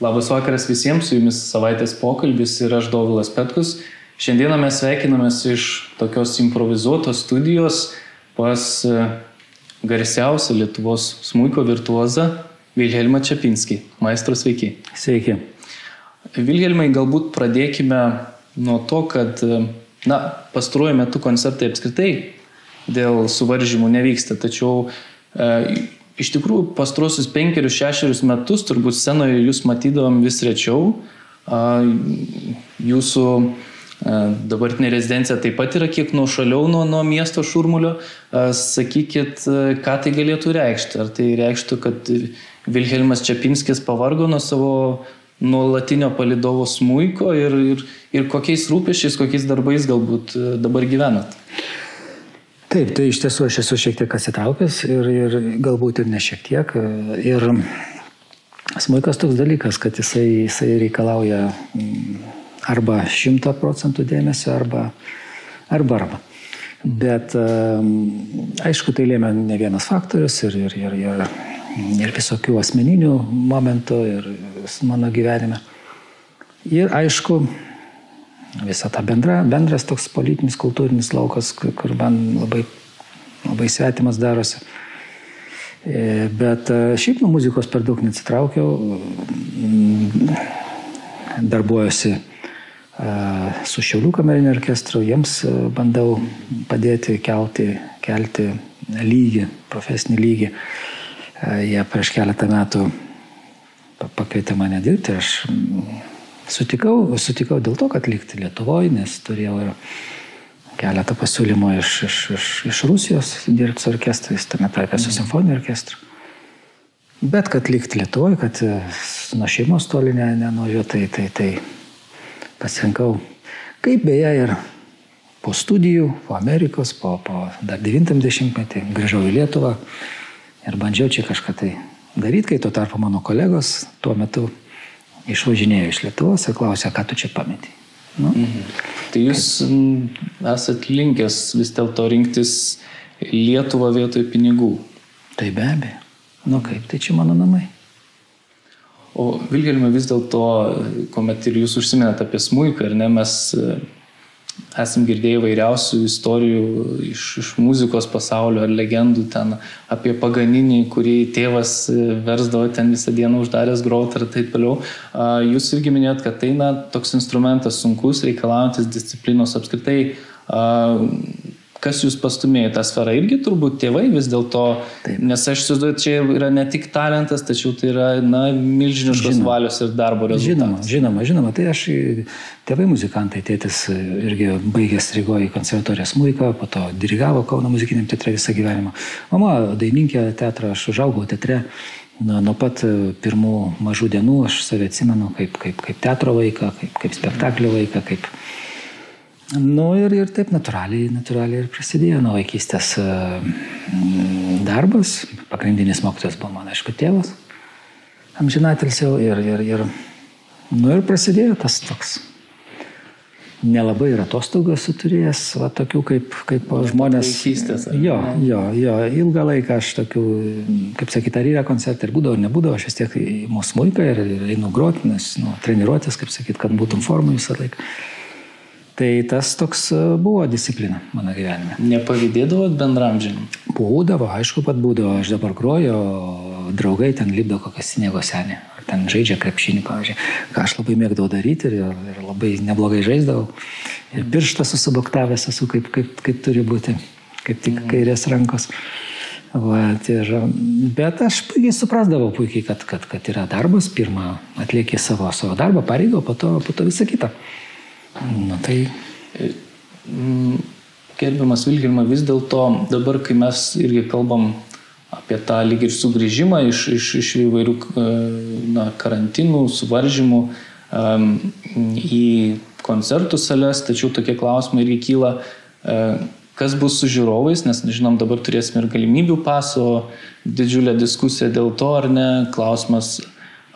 Labas vakaras visiems, su jumis savaitės pokalbis ir aš Dovilas Petkus. Šiandieną mes sveikinamės iš tokios improvizuotos studijos pas e, garsiausią Lietuvos smūko virtuozą Vilhelmą Čapinskį. Maestro sveiki. Sveiki. Vilhelmai, galbūt pradėkime nuo to, kad e, na, pastaruoju metu koncertai apskritai dėl suvaržymų nevyksta, tačiau e, Iš tikrųjų, pastruosius penkerius, šešerius metus turbūt scenoje jūs matydavom vis rečiau. Jūsų dabartinė rezidencija taip pat yra kiek nuošaliau nuo, nuo miesto šurmulio. Sakykit, ką tai galėtų reikšti? Ar tai reikštų, kad Vilhelmas Čiapinskis pavargo nuo savo nuolatinio palidovo smūko ir, ir, ir kokiais rūpešiais, kokiais darbais galbūt dabar gyvenat? Taip, tai iš tiesų aš esu šiek tiek atsitraukęs ir, ir galbūt ir ne šiek tiek. Ir smūkas toks dalykas, kad jisai, jisai reikalauja mm, arba šimto procentų dėmesio, arba arba. arba. Bet aišku, tai lėmė ne vienas faktorius ir, ir, ir, ir, ir visokių asmeninių momentų ir mano gyvenime. Ir aišku, visa ta bendra, bendras toks politinis, kultūrinis laukas, kur man labai, labai svetimas darosi. E, bet e, šiaip nuo muzikos per daug neatsitraukiau, darbuojuosi e, su Šiaulių kameriniu orkestru, jiems bandau padėti kelti, kelti lygį, profesinį lygį. Jie prieš keletą metų pakvietė mane dirbti, aš Sutikau, sutikau dėl to, kad likti Lietuvoje, nes turėjau ir keletą pasiūlymų iš, iš, iš, iš Rusijos dirbti su orkestrais, tame tarpe su simfoniniu orkestru. Bet kad likti Lietuvoje, kad e, nuo šeimos toli nenuvažiuoju, tai, tai, tai pasirinkau, kaip beje ir po studijų, po Amerikos, po, po dar 90-metį grįžau į Lietuvą ir bandžiau čia kažką tai daryti, kai tuo tarpu mano kolegos tuo metu išvažinėjo iš Lietuvos ir klausė, ką tu čia pametė. Nu? Mhm. Tai jūs kaip... esat linkęs vis dėlto rinktis Lietuvą vietoj pinigų. Tai be abejo. Nu kaip, tai čia mano namai. O Vilgelme vis dėlto, kuomet ir jūs užsiminėte apie smūką, ar ne, mes esam girdėję vairiausių istorijų iš, iš muzikos pasaulio ar legendų ten apie paganinį, kurį tėvas e, versdavo ten visą dieną uždaręs grot ir taip toliau. Jūs irgi minėjot, kad tai na, toks instrumentas sunkus, reikalaujantis disciplinos apskritai kas jūs pastumėjo tą sferą irgi turbūt tėvai vis dėlto, nes aš įsivaizduoju, čia yra ne tik talentas, tačiau tai yra na, milžiniškos žinoma, valios ir darbo rezultatas. Žinoma, žinoma, žinoma, tai aš tėvai muzikantai, tėtis irgi baigęs Rygoje konservatoriją smūką, po to dirigavo Kauno muzikiniam teatre visą gyvenimą. Mama daininkė teatrą, aš užaugau teatre. Na, nuo pat pirmų mažų dienų aš save atsimenu kaip, kaip, kaip teatro vaiką, kaip, kaip spektaklio vaiką, kaip, Nu ir, ir taip natūraliai, natūraliai ir prasidėjo nuo vaikystės e, darbas. Pagrindinis mokytojas buvo mano, aišku, tėvas. Amžinatilsiau ir, ir, ir, nu ir prasidėjo tas toks. Nelabai ir atostogų esu turėjęs, va, tokių kaip, kaip žmonės. Vaikystės. Jo, jo, jo, ilgą laiką aš tokių, kaip sakyt, ar yra koncertai, ir būdavo, ar nebūdavo, aš vis tiek į mūsų muiką ir, ir einu groti, nes, nu, treniruotės, kaip sakyt, kad būtum formai visą laiką. Tai tas toks e, buvo disciplina mano gyvenime. Nepavydėdavot bendramžiam? Būdavo, aišku, pat būdavo. Aš dabar groju, draugai ten lipdo kokią sniego senį. Ar ten žaidžia krepšinį, pavyzdžiui. Ką aš labai mėgdavau daryti ir, ir labai neblogai žaisdavau. Ir pirštą susiboktavęs esu, kaip, kaip, kaip turi būti. Kaip tik mm. kairės rankos. Vat, ir, bet aš puikiai suprasdavau, puikiai, kad, kad, kad yra darbas, pirmą atlieki savo, savo darbą, pareigą, po to, po to visą kitą. Na tai. Mm, gerbiamas Vilgirma, vis dėlto dabar, kai mes irgi kalbam apie tą lyg ir sugrįžimą iš, iš, iš įvairių e, na, karantinų, suvaržymų um, į koncertų sales, tačiau tokie klausimai irgi kyla, uh, kas bus su žiūrovais, nes, žinom, dabar turėsime ir galimybių paso, didžiulę diskusiją dėl to, ar ne, klausimas,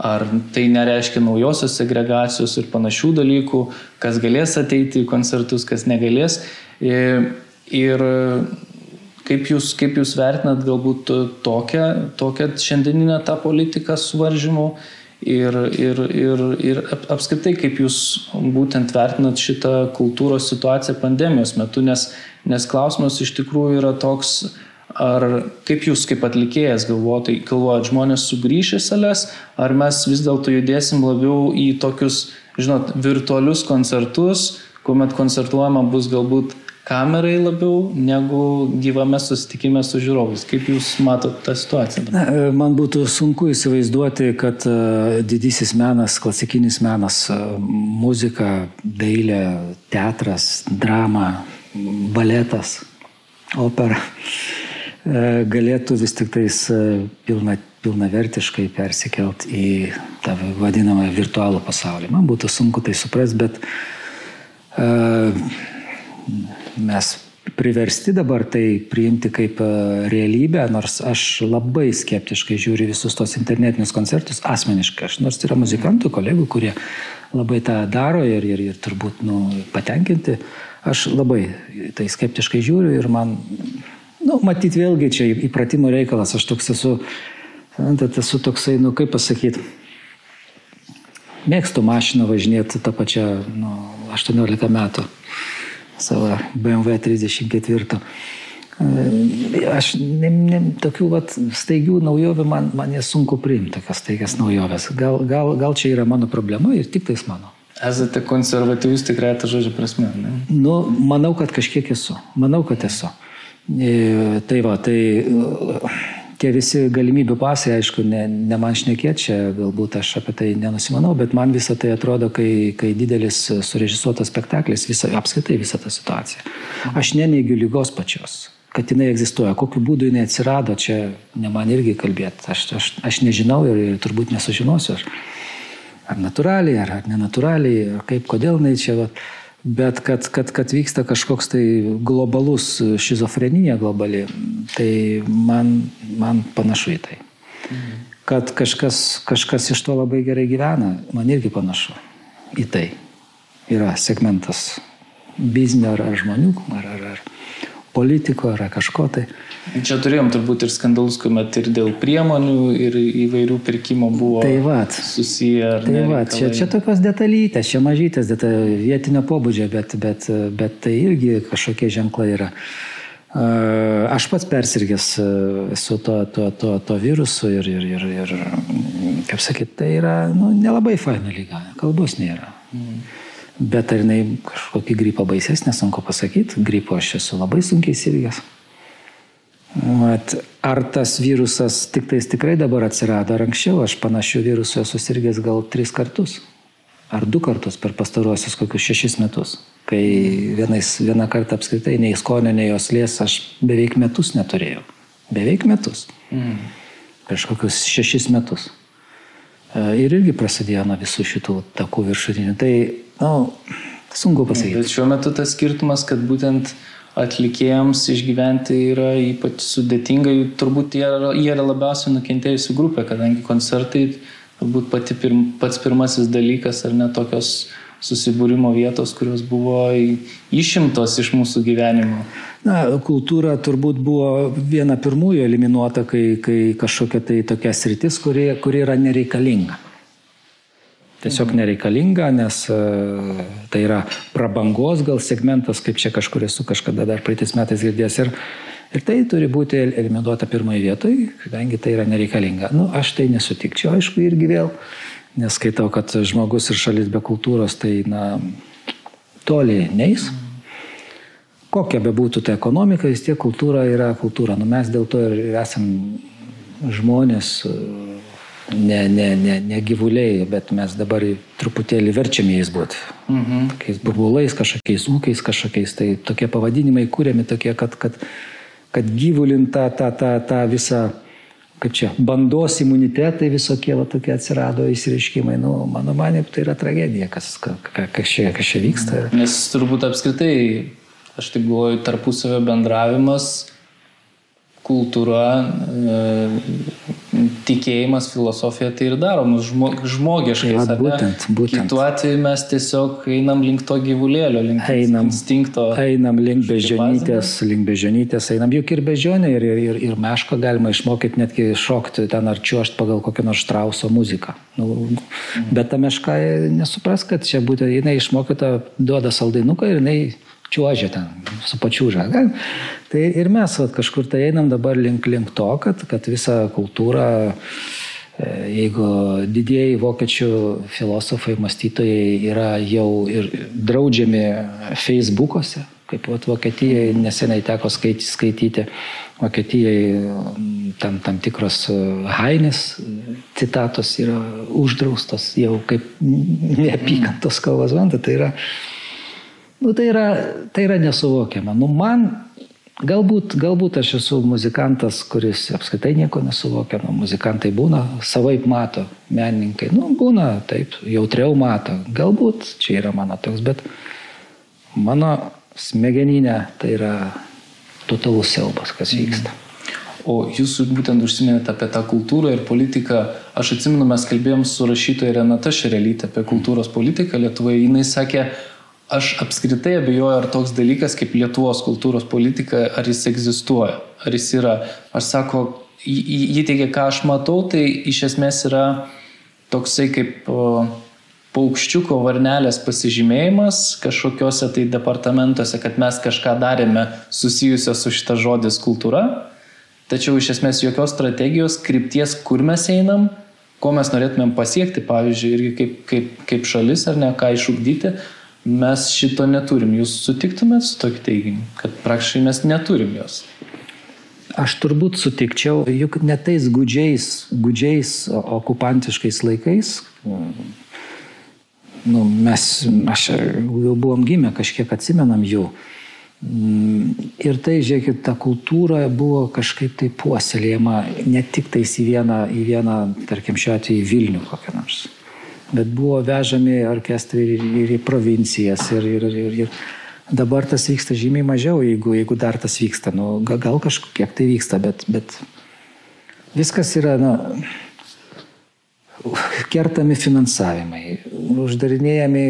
ar tai nereiškia naujosios segregacijos ir panašių dalykų, kas galės ateiti į koncertus, kas negalės. Ir kaip jūs, kaip jūs vertinat galbūt tokią, tokią šiandieninę tą politiką suvaržymų Ir, ir, ir, ir apskritai, kaip jūs būtent vertinat šitą kultūros situaciją pandemijos metu, nes, nes klausimas iš tikrųjų yra toks, ar kaip jūs kaip atlikėjas galvojate, galvojat, žmonės sugrįš į sales, ar mes vis dėlto judėsim labiau į tokius, žinot, virtualius koncertus, kuomet koncertuojama bus galbūt kamerai labiau negu gyvame susitikime su žiūrovais. Kaip Jūs matot tą situaciją? Na, e, man būtų sunku įsivaizduoti, kad e, didysis menas, klasikinis menas, e, muzika, dailė, teatras, drama, baletas, opera galėtų vis tik tais pilna, pilnavertiškai persikelt į tą vadinamą virtualų pasaulį. Man būtų sunku tai suprasti, bet uh, mes priversti dabar tai priimti kaip e, realybę, nors aš labai skeptiškai žiūriu visus tos internetinius koncertus, asmeniškai. Aš nors yra muzikantų, kolegų, kurie labai tą daro ir, ir, ir turbūt nu, patenkinti, aš labai tai skeptiškai žiūriu ir man, nu, matyt, vėlgi čia įpratimo reikalas, aš toks esu, esu toksai, nu, kaip pasakyti, mėgstu mašiną važinėti tą pačią, nu, 18 metų savo BMW 34. Aš ne, ne, tokių vat, staigių naujovių man, man nesunku priimti, tokias staigias naujoves. Gal, gal, gal čia yra mano problema ir tik tais mano. Esate konservatyvus tikrai tą žodžio prasme, ne? Nu, manau, kad kažkiek esu. Manau, kad esu. E, tai va, tai tie visi galimybių pasai, aišku, ne, ne man šnekėti, čia galbūt aš apie tai nenusimanau, bet man visą tai atrodo, kai, kai didelis surežisuotas spektaklis, visa, apskaitai visą tą situaciją. Aš neneigiu lygos pačios, kad jinai egzistuoja, kokiu būdu jinai atsirado, čia ne man irgi kalbėti, aš, aš, aš nežinau ir, ir turbūt nesužinosiu, ar, ar natūraliai, ar, ar nenatūraliai, ar kaip, kodėl jinai čia. Va, Bet kad, kad, kad vyksta kažkoks tai globalus šizofrenija globali, tai man, man panašu į tai. Mhm. Kad kažkas, kažkas iš to labai gerai gyvena, man irgi panašu į tai. Yra segmentas biznio ar, ar žmonių, ar, ar, ar politiko ar kažko tai. Čia turėjom turbūt ir skandalus, kuomet ir dėl priemonių, ir įvairių pirkimo buvo tai vat, susiję. Tai va, čia, čia tokios detalytės, čia mažytės, deta, vietinio pobūdžio, bet, bet, bet tai irgi kažkokie ženklai yra. Aš pats persirgęs su to, to, to, to virusu ir, ir, ir, ir kaip sakyt, tai yra nu, nelabai faina lyga, kalbos nėra. Mm. Bet ar jinai kažkokį gripą baisesnė, sunku pasakyti. Gripo aš esu labai sunkiai sirgęs. At, ar tas virusas tik tais tikrai dabar atsirado, ar anksčiau aš panašių virusų esu sirgęs gal tris kartus. Ar du kartus per pastaruosius kokius šešis metus. Kai vienais, vieną kartą apskritai nei skonio, nei jos lės aš beveik metus neturėjau. Beveik metus. Mm. Prieš kokius šešis metus. E, ir irgi prasidėjo nuo visų šitų takų viršutinių. Tai Nu, sunku pasakyti. Bet šiuo metu tas skirtumas, kad būtent atlikėjams išgyventi yra ypač sudėtinga, jų turbūt jie yra, jie yra labiausiai nukentėjusi grupė, kadangi koncertai turbūt pati pirm, pats pirmasis dalykas ar ne tokios susibūrimo vietos, kurios buvo išimtos iš mūsų gyvenimo. Na, kultūra turbūt buvo viena pirmųjų eliminuota, kai, kai kažkokia tai tokia sritis, kuri, kuri yra nereikalinga. Tiesiog nereikalinga, nes e, tai yra prabangos gal segmentas, kaip čia kažkur esu kažkada dar praeitais metais girdėjęs. Ir, ir tai turi būti eliminuota pirmoje vietoje, kadangi tai yra nereikalinga. Nu, aš tai nesutikčiau, aišku, irgi vėl, nes skaitau, kad žmogus ir šalis be kultūros tai, na, toli neis. Kokia be būtų ta ekonomika, vis tiek kultūra yra kultūra. Nu, mes dėl to ir esam žmonės ne, ne, ne, ne gyvuliai, bet mes dabar truputėlį verčiame jais būti. Mhm. Tokiais burbulais, kažkokiais ūkiais, kažkokiais. Tai tokie pavadinimai kūrėmi tokie, kad, kad, kad gyvulinta tą, tą, tą visą, kaip čia, bandos imunitetai visokie va, tokie atsirado įsireiškimai. Nu, mano manė, tai yra tragedija, kas, kas, čia, kas čia vyksta. Nes turbūt apskritai, aš taip galvoju, tarpusavio bendravimas kultūra, e, tikėjimas, filosofija tai ir daro mus žmo, žmogiškai. Tai būtent, būtent. Kitu atveju mes tiesiog einam link to gyvulėlio, link einam, instinkto. Einam link bežionytės, link bežionytės, einam juk ir bežionė, ir, ir, ir, ir mešką galima išmokyti netgi šokti ten ar čiuošti pagal kokią nors štrauso muziką. Nu, bet ta meška nesupras, kad čia būtent jinai išmokyta, duoda saldainuką ir jinai čiuožia ten, su pačiūža. Tai ir mes vat, kažkur tai einam dabar link, link to, kad, kad visa kultūra, e, jeigu didieji vokiečių filosofai, mąstytojai yra jau ir draudžiami Facebook'ose, kaip vat, Vokietijai neseniai teko skaityti, skaityti Vokietijai tam, tam tikros Hainis citatos yra uždraustos jau kaip neapykantos kalbos, tai yra Nu, tai, yra, tai yra nesuvokiama. Nu, man galbūt, galbūt aš esu muzikantas, kuris apskaitai nieko nesuvokia. Nu, muzikantai būna, savaip mato, menininkai, nu, būna taip, jautriau mato. Galbūt čia yra mano toks, bet mano smegeninė tai yra totalus siaubas, kas vyksta. O jūs būtent užsiminėte apie tą kultūrą ir politiką. Aš atsimenu, mes kalbėjom su rašytoja Renata Šerelytė apie kultūros politiką Lietuvoje. Jis sakė, aš apskritai abejoju, ar toks dalykas kaip Lietuvos kultūros politika, ar jis egzistuoja, ar jis yra. Aš sako, jį teigia, ką aš matau, tai iš esmės yra toksai kaip paukščiuko varnelės pasižymėjimas kažkokiuose tai departamentuose, kad mes kažką darėme susijusio su šita žodis kultūra, tačiau iš esmės jokios strategijos, krypties, kur mes einam, ko mes norėtumėm pasiekti, pavyzdžiui, irgi kaip, kaip, kaip šalis ar ne, ką išugdyti, Mes šito neturim. Jūs sutiktumėt su tokiu teiginiu, kad praktiškai mes neturim jos? Aš turbūt sutikčiau, juk netais gudžiais, gudžiais okupantiškais laikais, nu, mes, aš jau buvom gimę, kažkiek atsimenam jų. Ir tai, žiūrėkit, ta kultūra buvo kažkaip tai puoselėjama ne tik tais į vieną, į vieną tarkim, šiuo atveju Vilnių kokią nors bet buvo vežami orkestrai ir, ir į provincijas. Ir, ir, ir, ir dabar tas vyksta žymiai mažiau, jeigu, jeigu dar tas vyksta. Nu, gal kažkiek tai vyksta, bet, bet viskas yra, na, kertami finansavimai, uždarinėjami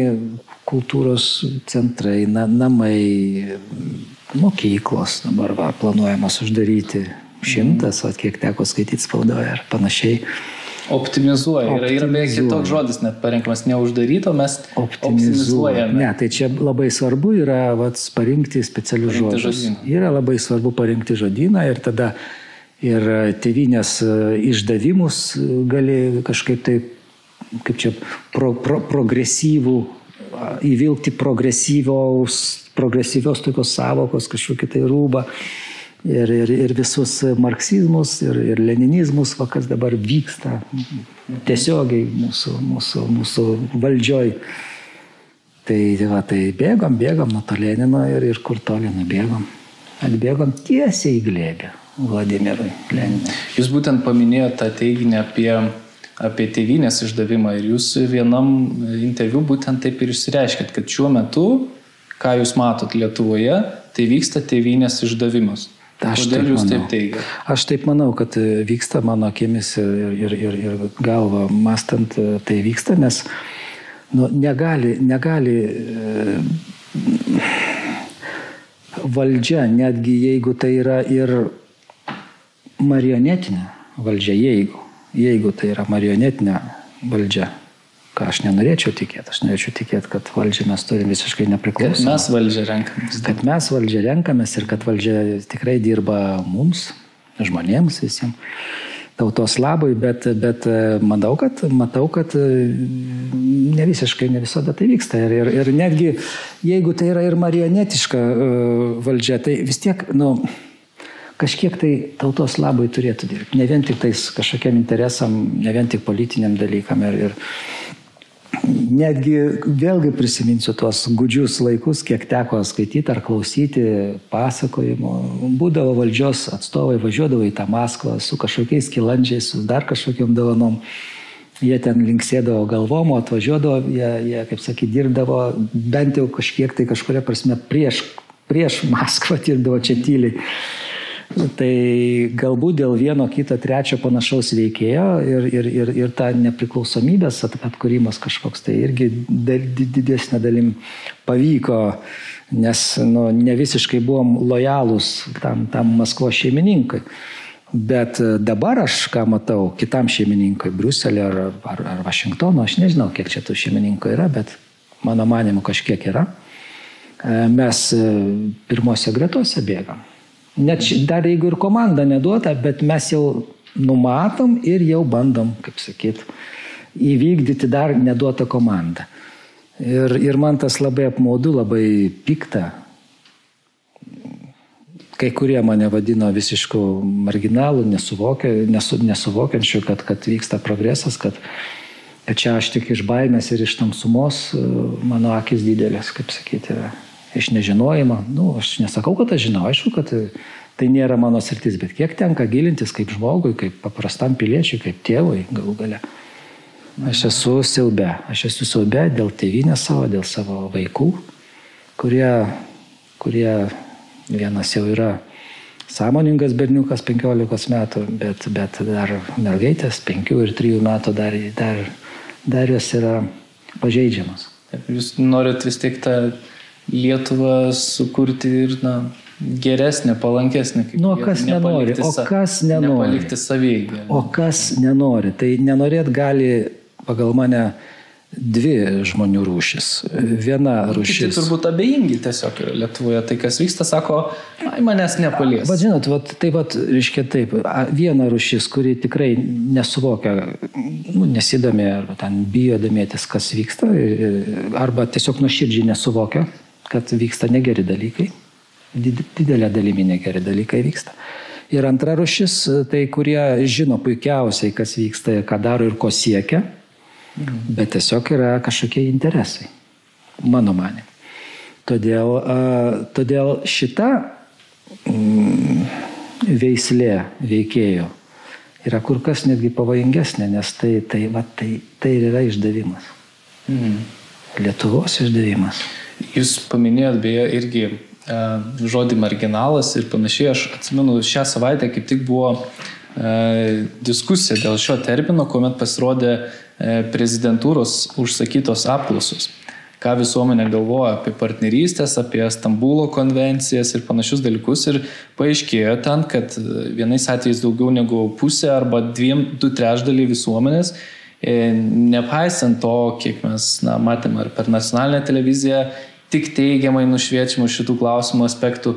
kultūros centrai, na, namai, mokyklos dabar va, planuojamas uždaryti šimtas, o kiek teko skaityti spaudoje ar panašiai. Optimizuoja. Yra, yra beje kitoks žodis net parinkimas, neuždaryto, mes optimizuojame. Ne, tai čia labai svarbu yra vats, parinkti specialius žodžius. Yra labai svarbu parinkti žodyną ir tada ir tevinės e, išdavimus gali kažkaip tai, kaip čia, pro, pro, progresyvų, įvilkti progresyvios, progresyvios tokios savokos, kažkokį tai rūbą ir, ir, ir visus marksizmus, ir, ir leninizmus, va, kas dabar vyksta tiesiogiai mūsų, mūsų, mūsų valdžioj. Tai, va, tai bėgom, bėgom nuo to Lenino ir, ir kur toli nubėgom. Atbėgom tiesiai į glėbę Vladimirui Leninui. Jūs būtent paminėjote tą teiginį apie, apie tėvynės išdavimą ir jūs vienam interviu būtent taip ir išsireiškėt, kad šiuo metu, ką jūs matot Lietuvoje, tai vyksta tėvynės išdavimas. Aš Kodėl taip jūs manau. taip teigiate? Aš taip manau, kad e, vyksta mano akimis ir, ir, ir, ir galva mastant e, tai vyksta, nes nu, negali, negali e, valdžia, netgi jeigu tai yra ir marionetinė valdžia, jeigu, jeigu tai yra marionetinė valdžia, ką aš nenorėčiau tikėti. Aš norėčiau tikėti, kad valdžią mes turime visiškai nepriklausomą. Mes valdžią renkamės. Kad mes valdžią renkamės ir kad valdžia tikrai dirba mums, žmonėms visiems, tautos labui, bet, bet e, manau, kad, matau, kad e, ne visiškai, ne visada tai vyksta. Ir, ir, ir netgi jeigu tai yra ir marionetiška uh, valdžia, tai vis tiek, nu, kažkiek tai tautos labui turėtų dirbti. Ne vien tik tais kažkokiam interesam, ne vien tik politiniam dalykam. Ir, ir, netgi vėlgi prisiminsiu tuos gudžius laikus, kiek teko skaityti ar klausyti pasakojimo. Būdavo valdžios atstovai, važiuodavo į tą Maskvą su kažkokiais kilandžiais, su dar kažkokiam dovanom. Jie ten linksėdavo galvom, atvažiuodavo, jie, jie kaip sakyt, dirbdavo bent jau kažkiek tai kažkuria prasme prieš, prieš Maskvą, dirbdavo čia tyliai. Tai galbūt dėl vieno kito trečio panašaus veikėjo ir, ir, ir, ir ta nepriklausomybės atkūrimas kažkoks tai irgi didesnė dalim pavyko, nes nu, ne visiškai buvom lojalūs tam, tam Maskvos šeimininkui. Bet dabar aš ką matau kitam šeimininkui, Bruselio ar, ar, ar Vašingtono, aš nežinau, kiek čia tų šeimininkų yra, bet mano manimu kažkiek yra. Mes pirmose gretose bėgam. Net dar jeigu ir komanda neduota, bet mes jau numatom ir jau bandom, kaip sakyt, įvykdyti dar neduotą komandą. Ir, ir man tas labai apmaudu, labai pikta. Kai kurie mane vadino visiškų marginalų, nesuvokia, nesu, nesuvokiančių, kad, kad vyksta progresas, kad, kad čia aš tik iš baimės ir iš tamsumos, mano akis didelės, kaip sakyti, yra iš nežinojimo. Nu, aš nesakau, kad aš žinau, aišku, kad tai nėra mano sritis, bet kiek tenka gilintis kaip žmogui, kaip paprastam piliečiui, kaip tėvui galų gale. Aš esu siaube, aš esu siaube dėl tėvynės savo, dėl savo vaikų, kurie, kurie vienas jau yra sąmoningas berniukas 15 metų, bet, bet dar mergaitės 5 ir 3 metų dar, dar, dar jos yra pažeidžiamas. Jūs norit vis tiek tą Lietuvą sukurti ir na, geresnė, palankesnė. Nu, o kas nenori, o kas nenori. Nepalikti savygai. O kas nenori, tai nenorėt gali pagal mane dvi žmonių rūšis. Viena rūšis. Tai turbūt abejingi tiesiog Lietuvoje. Tai kas vyksta, sako, ai manęs nepalies. Bet žinot, vat, tai vat, reiškia taip, viena rūšis, kuri tikrai nesuvokia, nu, nesidomė, arba ten bijo domėtis, kas vyksta, arba tiesiog nuoširdžiai nesuvokia, kad vyksta negeri dalykai. Didelė dalimi negeri dalykai vyksta. Ir antra rušis, tai kurie žino puikiausiai, kas vyksta, ką daro ir ko siekia, bet tiesiog yra kažkokie interesai. Mano manė. Todėl, todėl šita mm, veislė veikėjo yra kur kas netgi pavojingesnė, nes tai, tai, va, tai, tai ir yra išdavimas. Mm. Lietuvos išdavimas. Jūs paminėjot beje irgi e, žodį marginalas ir panašiai. Aš atsimenu, šią savaitę kaip tik buvo e, diskusija dėl šio termino, kuomet pasirodė e, prezidentūros užsakytos apklausos. Ką visuomenė galvoja apie partnerystės, apie Stambulo konvencijas ir panašius dalykus. Ir paaiškėjo ten, kad vienais atvejais daugiau negu pusė arba dviem, du trešdaliai visuomenės nepaisant to, kiek mes na, matėme ar per nacionalinę televiziją, tik teigiamai nušviečiamų šitų klausimų aspektų,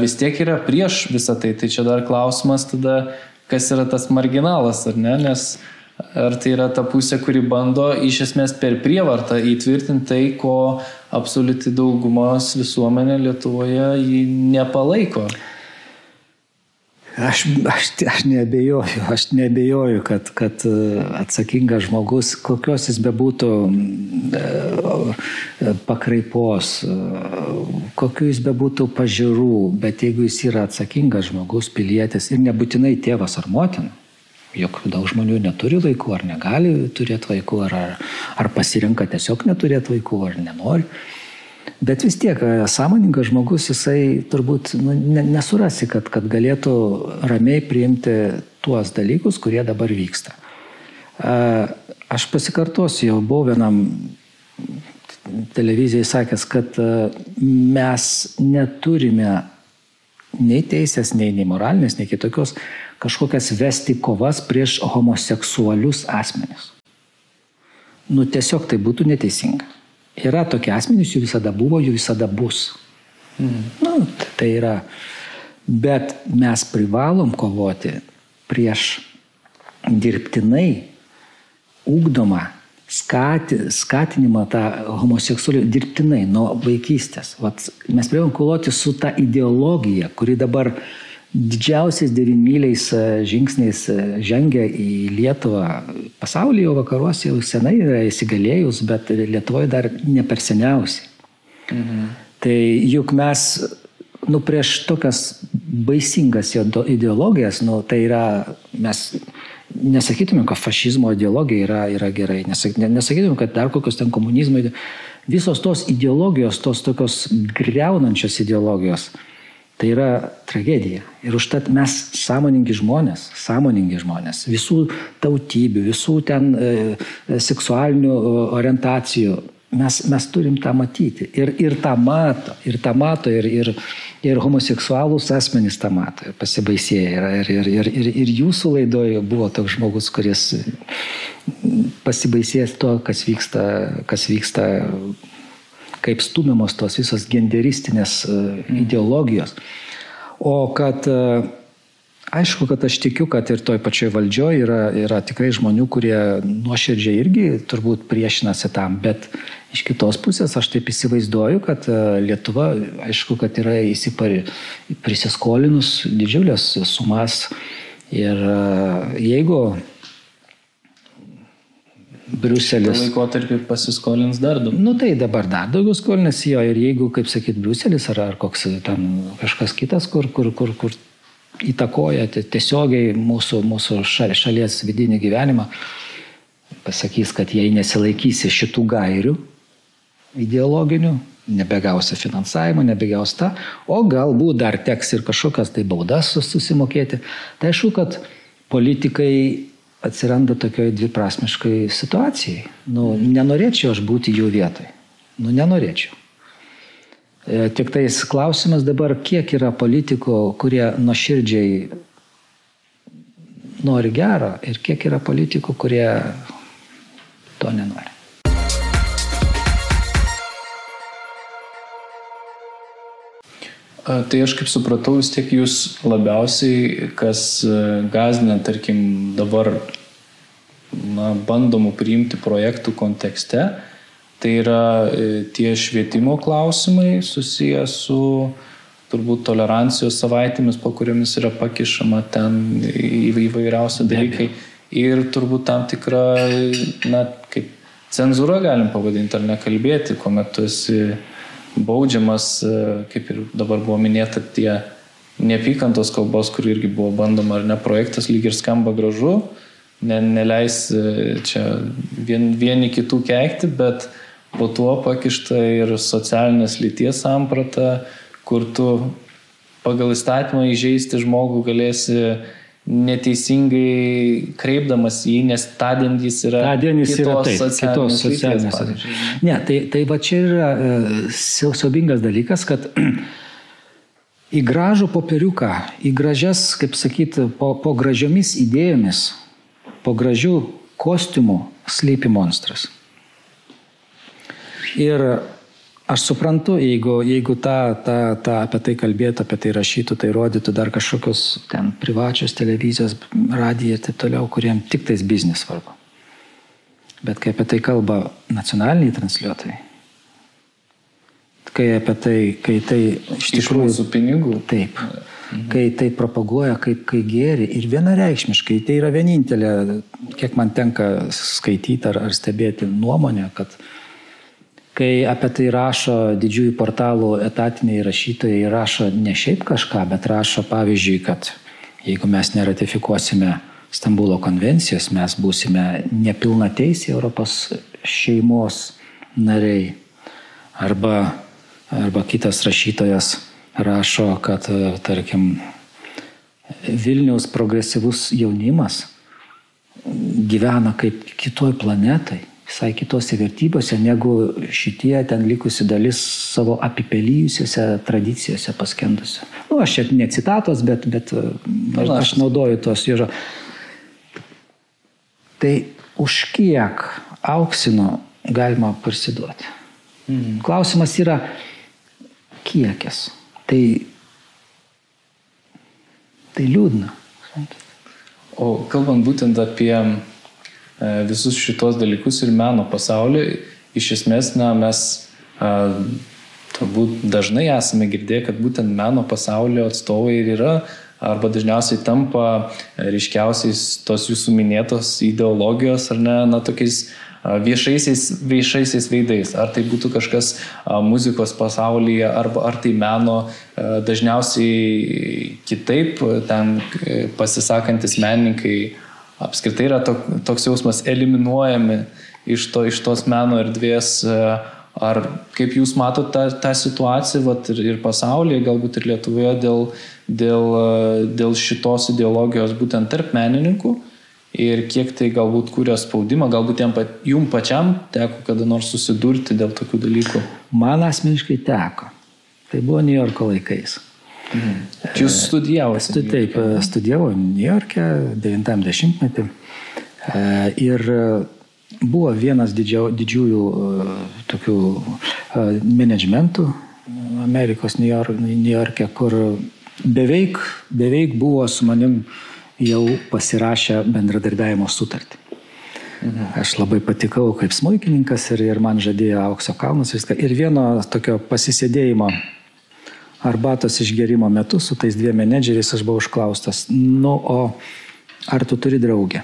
vis tiek yra prieš visą tai. Tai čia dar klausimas tada, kas yra tas marginalas, ar ne? Nes ar tai yra ta pusė, kuri bando iš esmės per prievartą įtvirtinti tai, ko absoliuti daugumos visuomenė Lietuvoje nepalaiko. Aš, aš, aš nebejoju, aš nebejoju, kad, kad e, atsakingas žmogus, kokios jis bebūtų e, pakraipos, e, kokiu jis bebūtų pažiūrų, bet jeigu jis yra atsakingas žmogus, pilietis ir nebūtinai tėvas ar motina, juk daug žmonių neturi vaikų ar negali turėti vaikų, ar, ar pasirinka tiesiog neturėti vaikų, ar nenori Bet vis tiek, e, sąmoningas žmogus, jisai turbūt nu, nesurasi, kad, kad galėtų ramiai priimti tuos dalykus, kurie dabar vyksta. E, aš pasikartosiu, jau buvau vienam televizijai sakęs, kad e, mes neturime nei teisės, nei, nei moralinės, nei kitokios kažkokias vesti kovas prieš homoseksualius asmenis. Nu tiesiog tai būtų neteisinga. Yra tokie asmenys, jų visada buvo, jų visada bus. Mm. Nu, tai yra. Bet mes privalom kovoti prieš dirbtinai ugdomą skati, skatinimą tą homoseksualių dirbtinai nuo vaikystės. Vat, mes privalom kovoti su ta ideologija, kuri dabar didžiausiais devynmyliais e, žingsniais e, žengia į Lietuvą. Pasaulyje vakaruose jau senai yra įsigalėjus, bet Lietuvoje dar ne per seniausiai. Mhm. Tai juk mes, nu, prieš tokias baisingas ideologijas, nu, tai yra, mes nesakytumėm, kad fašizmo ideologija yra, yra gerai, nesakytumėm, kad dar kokios ten komunizmo, visos tos ideologijos, tos tokios greunančios ideologijos, Tai yra tragedija. Ir užtat mes sąmoningi žmonės, sąmoningi žmonės, visų tautybių, visų ten e, seksualinių orientacijų, mes, mes turim tą matyti. Ir, ir tą mato, ir tą mato, ir, ir, ir homoseksualūs asmenys tą mato, ir pasibaisėję yra. Ir, ir, ir, ir, ir jūsų laidoje buvo toks žmogus, kuris pasibaisėjęs to, kas vyksta, kas vyksta kaip stumiamos tos visos genderistinės e, ideologijos. O kad e, Aišku, kad aš tikiu, kad ir toj pačioj valdžioje yra, yra tikrai žmonių, kurie nuoširdžiai irgi turbūt priešinasi tam, bet iš kitos pusės aš taip įsivaizduoju, kad e, Lietuva, aišku, kad yra įsipari, prisiskolinus didžiulės sumas. Ir jeigu Briuselis. Laikotarpį pasiskolins dar daugiau. Nu tai dabar dar daugiau skolinasi jo ir jeigu, kaip sakyt, Briuselis ar, ar koks ten kažkas kitas, kur, kur, kur, kur įtakoja tiesiogiai mūsų, mūsų šalies vidinį gyvenimą, pasakys, kad jei nesilaikysi šitų gairių ideologinių, nebegausi finansavimo, nebegausi tą, o galbūt dar teks ir kažkokias tai baudas susimokėti. Tai aišku, kad politikai atsiranda tokioj dviprasmiškai situacijai. Nu, nenorėčiau aš būti jų vietoj. Nu, nenorėčiau. E, tik tais klausimas dabar, kiek yra politikų, kurie nuoširdžiai nori gero ir kiek yra politikų, kurie to nenori. Tai aš kaip supratau, vis tiek jūs labiausiai, kas e, gazdina, tarkim, dabar na, bandomų priimti projektų kontekste, tai yra e, tie švietimo klausimai susiję su turbūt tolerancijos savaitėmis, po kuriomis yra pakišama ten įvairiausi dalykai. Ir turbūt tam tikra, na, kaip cenzūra galim pavadinti, ar nekalbėti, kuomet tu esi baudžiamas, e, kaip ir dabar buvo minėta, tie neapykantos kalbos, kur irgi buvo bandoma ar ne projektas, lyg ir skamba gražu, ne, neleis e, čia vien, vieni kitų keikti, bet po tuo pakišta ir socialinės lyties samprata, kur tu pagal įstatymą įžeisti žmogų galėsi neteisingai kreipdamas jį, nes tądien jis yra, tądien jis yra taip, kitos socialinės. Ne, tai, tai va čia yra e, siaubingas dalykas, kad į gražų popieriuką, į gražias, kaip sakyti, po, po gražiomis idėjomis, po gražių kostiumų slypi monstras. Ir Aš suprantu, jeigu, jeigu ta, ta, ta, apie tai kalbėtų, apie tai rašytų, tai rodytų dar kažkokios ten privačios televizijos, radija ir taip toliau, kuriem tik tais biznis svarbu. Bet kai apie tai kalba nacionaliniai transliuotojai, kai apie tai, kai tai iš tikrųjų su pinigų. Taip. Mhm. Kai tai propaguoja kaip kai gėri ir vienareikšmiškai, tai yra vienintelė, kiek man tenka skaityti ar, ar stebėti nuomonę, kad kai apie tai rašo didžiųjų portalų etatiniai rašytojai, rašo ne šiaip kažką, bet rašo pavyzdžiui, kad jeigu mes neratifikuosime Stambulo konvencijos, mes būsime nepilna teisė Europos šeimos nariai. Arba, arba kitas rašytojas rašo, kad, tarkim, Vilniaus progresyvus jaunimas gyvena kaip kitoj planetai visai kitose vertybėse, negu šitie ten likusi dalis savo apipelyjusiose tradicijose paskendusi. Nu, aš čia ne citatos, bet, bet aš, aš naudoju tos ir. Tai už kiek auksino galima parsiduoti? Mhm. Klausimas yra kiekis. Tai, tai liūdna. O kalbant būtent apie E, visus šitos dalykus ir meno pasaulį, iš esmės, na, mes a, turbūt dažnai esame girdėję, kad būtent meno pasaulio atstovai ir yra arba dažniausiai tampa ryškiausiais tos jūsų minėtos ideologijos ar ne, na, tokiais viešaisiais, viešaisiais veidais. Ar tai būtų kažkas muzikos pasaulyje, arba ar tai meno, dažniausiai kitaip ten e, pasisakantis menininkai apskritai yra to, toks jausmas eliminuojami iš, to, iš tos meno erdvės, Ar kaip jūs matote tą, tą situaciją vat, ir, ir pasaulyje, galbūt ir Lietuvoje dėl, dėl, dėl šitos ideologijos būtent tarp menininkų ir kiek tai galbūt kūrė spaudimą, galbūt jums pačiam teko kada nors susidurti dėl tokių dalykų? Man asmeniškai teko. Tai buvo New Yorko laikais. Mhm. Jūs studijavote? Stu, taip, studijavau New York'e 90-metį. E, ir buvo vienas didžio, didžiųjų tokių managementų Amerikos New York'e, kur beveik, beveik buvo su manim jau pasirašę bendradarbiavimo sutartį. Mhm. Aš labai patikau kaip smūkininkas ir, ir man žadėjo aukso kalnus viską. Ir vieno tokio pasisėdėjimo arbatos išgerimo metu su tais dviem menedžeriais aš buvau užklaustas, nu, o ar tu turi draugę?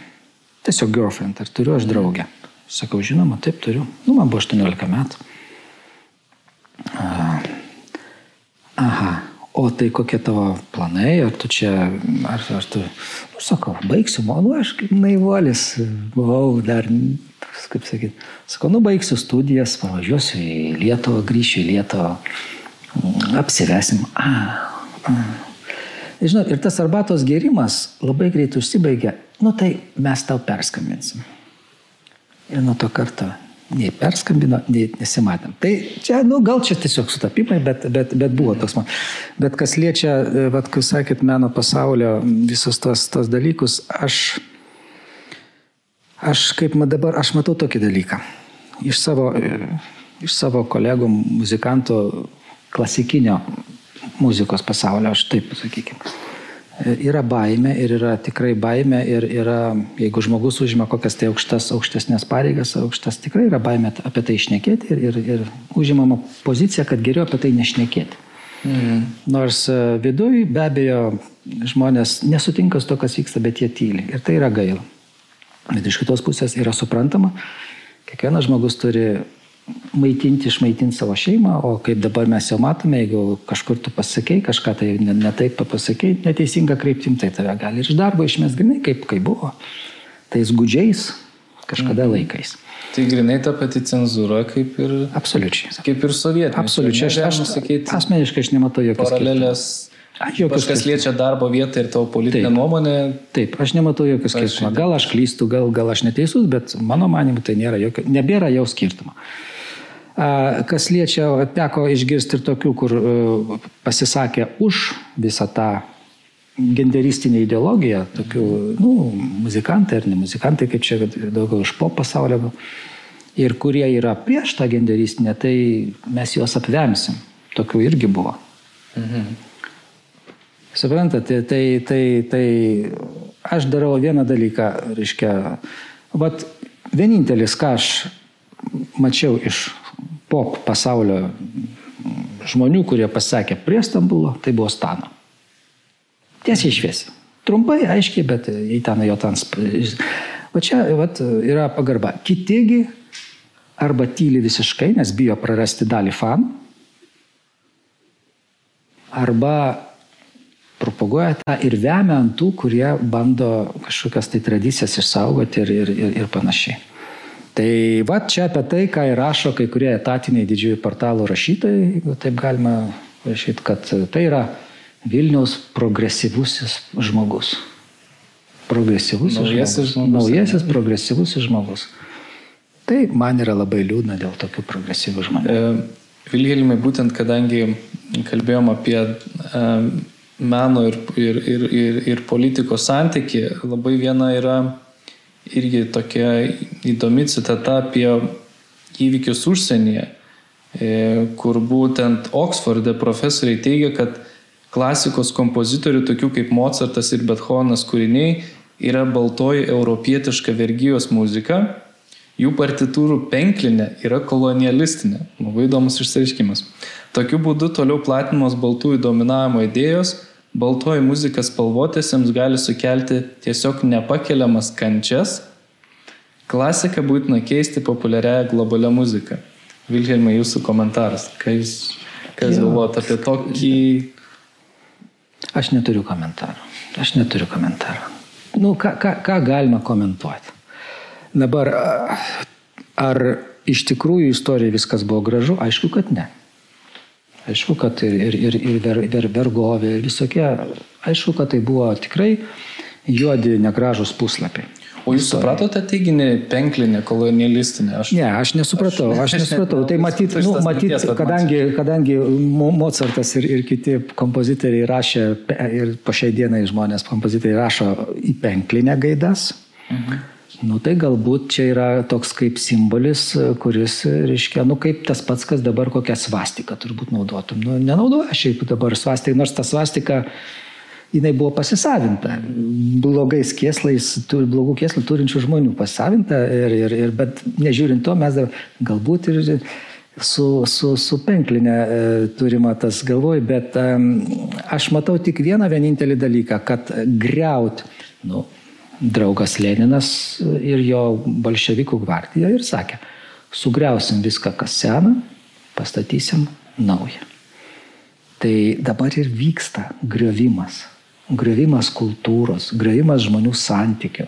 Tiesiog girlfriend, ar turiu aš draugę? Sakau, žinoma, taip turiu. Nu, man buvo 18 metų. Aha, o tai kokie tavo planai, ar tu čia, ar, ar tu, nu, sakau, baigsiu, nu, aš kaip naivolis buvau dar, kaip sakyt, sakau, nu, baigsiu studijas, pavažiuosiu į Lietuvą, grįšiu į Lietuvą, apsivesim. A, a. Žinot, ir tas arbatos gerimas labai greitai užsibaigia, nu tai mes tau perskambinsim. Ir nuo to karto nei perskambino, nei nesimatėm. Tai čia, nu, gal čia tiesiog sutapimai, bet, bet, bet buvo toks man. Bet kas liečia, vad, kai sakėt, meno pasaulio visus tos, tos dalykus, aš, aš kaip dabar, aš matau tokį dalyką. Iš savo, iš savo kolegų muzikantų klasikinio muzikos pasaulio, aš taip pasakykime. Yra baime ir yra tikrai baime ir yra, jeigu žmogus užima kokias tai aukštas, aukštesnės pareigas, aukštas tikrai yra baime apie tai išnekėti ir, ir, ir užimama pozicija, kad geriau apie tai nešnekėti. Mhm. Nors e, viduje be abejo žmonės nesutinka su to, kas vyksta, bet jie tyli. Ir tai yra gaila. Bet iš kitos pusės yra suprantama, kiekvienas žmogus turi maitinti, išmaitinti savo šeimą, o kaip dabar mes jau matome, jeigu kažkur tu pasakei, kažką tai ne, ne pasakei, neteisinga kryptim, tai tave gali ir iš darbo išmest grinai, kaip, kaip buvo. Tais gudžiais kažkada mhm. laikais. Tai grinai ta pati cenzūra kaip ir... Absoliučiai. Kaip ir sovietinė. Absoliučiai. Aš, aš sakyti, asmeniškai aš nematau jokios paralelės. Jokios kas liečia darbo vietą ir tavo politinę taip, nuomonę. Taip, aš nematau jokio skirtumo. Gal aš klystu, gal, gal aš neteisus, bet mano manimu tai nėra jokio, nebėra jau skirtumo. Kas liečia, teko išgirsti ir tokių, kur e, pasisakė už visą tą genderistinę ideologiją, tokių, nu, muzikantai ar ne muzikantai, kaip čia daugiau iš pop pasaulio, ir kurie yra prieš tą genderistinę, tai mes juos apvemsim. Tokių irgi buvo. Mhm. Suprantate, tai, tai, tai aš darau vieną dalyką, reiškia, vat vienintelis, ką aš mačiau iš pop pasaulio žmonių, kurie pasakė prie Stambulo, tai buvo Stano. Tiesiai išviesi. Trumpai, aiškiai, bet į ten jo ten. O čia vat, yra pagarba. Kitigi arba tyli visiškai, nes bijo prarasti dalį fanų, arba propaguoja tą ir vemia ant tų, kurie bando kažkokias tai tradicijas išsaugoti ir, ir, ir, ir panašiai. Tai va čia apie tai, ką įrašo kai kurie etatiniai didžiųjų portalų rašytojai, jeigu taip galima rašyti, kad tai yra Vilniaus progresyvusis žmogus. Progresyvusis naujasis žmogus. žmogus. Naujasis progresyvusis žmogus. Tai man yra labai liūdna dėl tokių progresyvių žmonių. E, Vilhelmai, būtent kadangi kalbėjom apie e, meno ir, ir, ir, ir, ir politikos santyki, labai viena yra irgi tokia įdomi citata apie įvykius užsienyje, e, kur būtent Oksforde profesoriai teigia, kad klasikos kompozitorių, tokių kaip Mozartas ir Bethovenas kūriniai, yra baltoji europietiška vergyjos muzika, jų partitūrų penklinė yra kolonialistinė. Labai įdomus išsireiškimas. Tokiu būdu toliau platinamos baltųjų dominavimo idėjos, baltoji muzika spalvotėsiams gali sukelti tiesiog nepakeliamas kančias, klasiką būtina keisti populiariąją globalią muziką. Vilhelmai, jūsų komentaras, ką jūs, ką jūs galvojate apie tokį... Aš neturiu komentarų. Aš neturiu komentarų. Nu, ką, ką, ką galima komentuoti? Dabar, ar iš tikrųjų istorijoje viskas buvo gražu, aišku, kad ne. Aišku, kad ir, ir, ir, ir ver, ver, vergovė, ir visokie, aišku, kad tai buvo tikrai juodi negražus puslapiai. O jūs supratote teiginį penklinė, kolonialistinė? Aš... Ne, aš nesupratau, aš nesupratau. Tai matyt, nu, matyt kadangi, kadangi Mozartas ir, ir kiti kompozitoriai rašė, ir po šiai dienai žmonės kompozitoriai rašo į penklinę gaidas, mhm. Nu tai galbūt čia yra toks kaip simbolis, kuris, reiškia, nu kaip tas pats, kas dabar kokią svastiką turbūt naudotum. Nu, nenaudoja šiaip dabar svastiką, nors ta svastika jinai buvo pasisavinta. Blogais kėslais, blogų kėslų turinčių žmonių pasisavinta, ir, ir, ir, bet nežiūrint to, mes galbūt ir su, su, su penklinė e, turima tas galvoj, bet e, aš matau tik vieną vienintelį dalyką, kad greut, nu, draugas Leninas ir jo bolševikų gvardija ir sakė, sugriausim viską, kas sena, pastatysim naują. Tai dabar ir vyksta griovimas griovimas kultūros, griovimas žmonių santykių.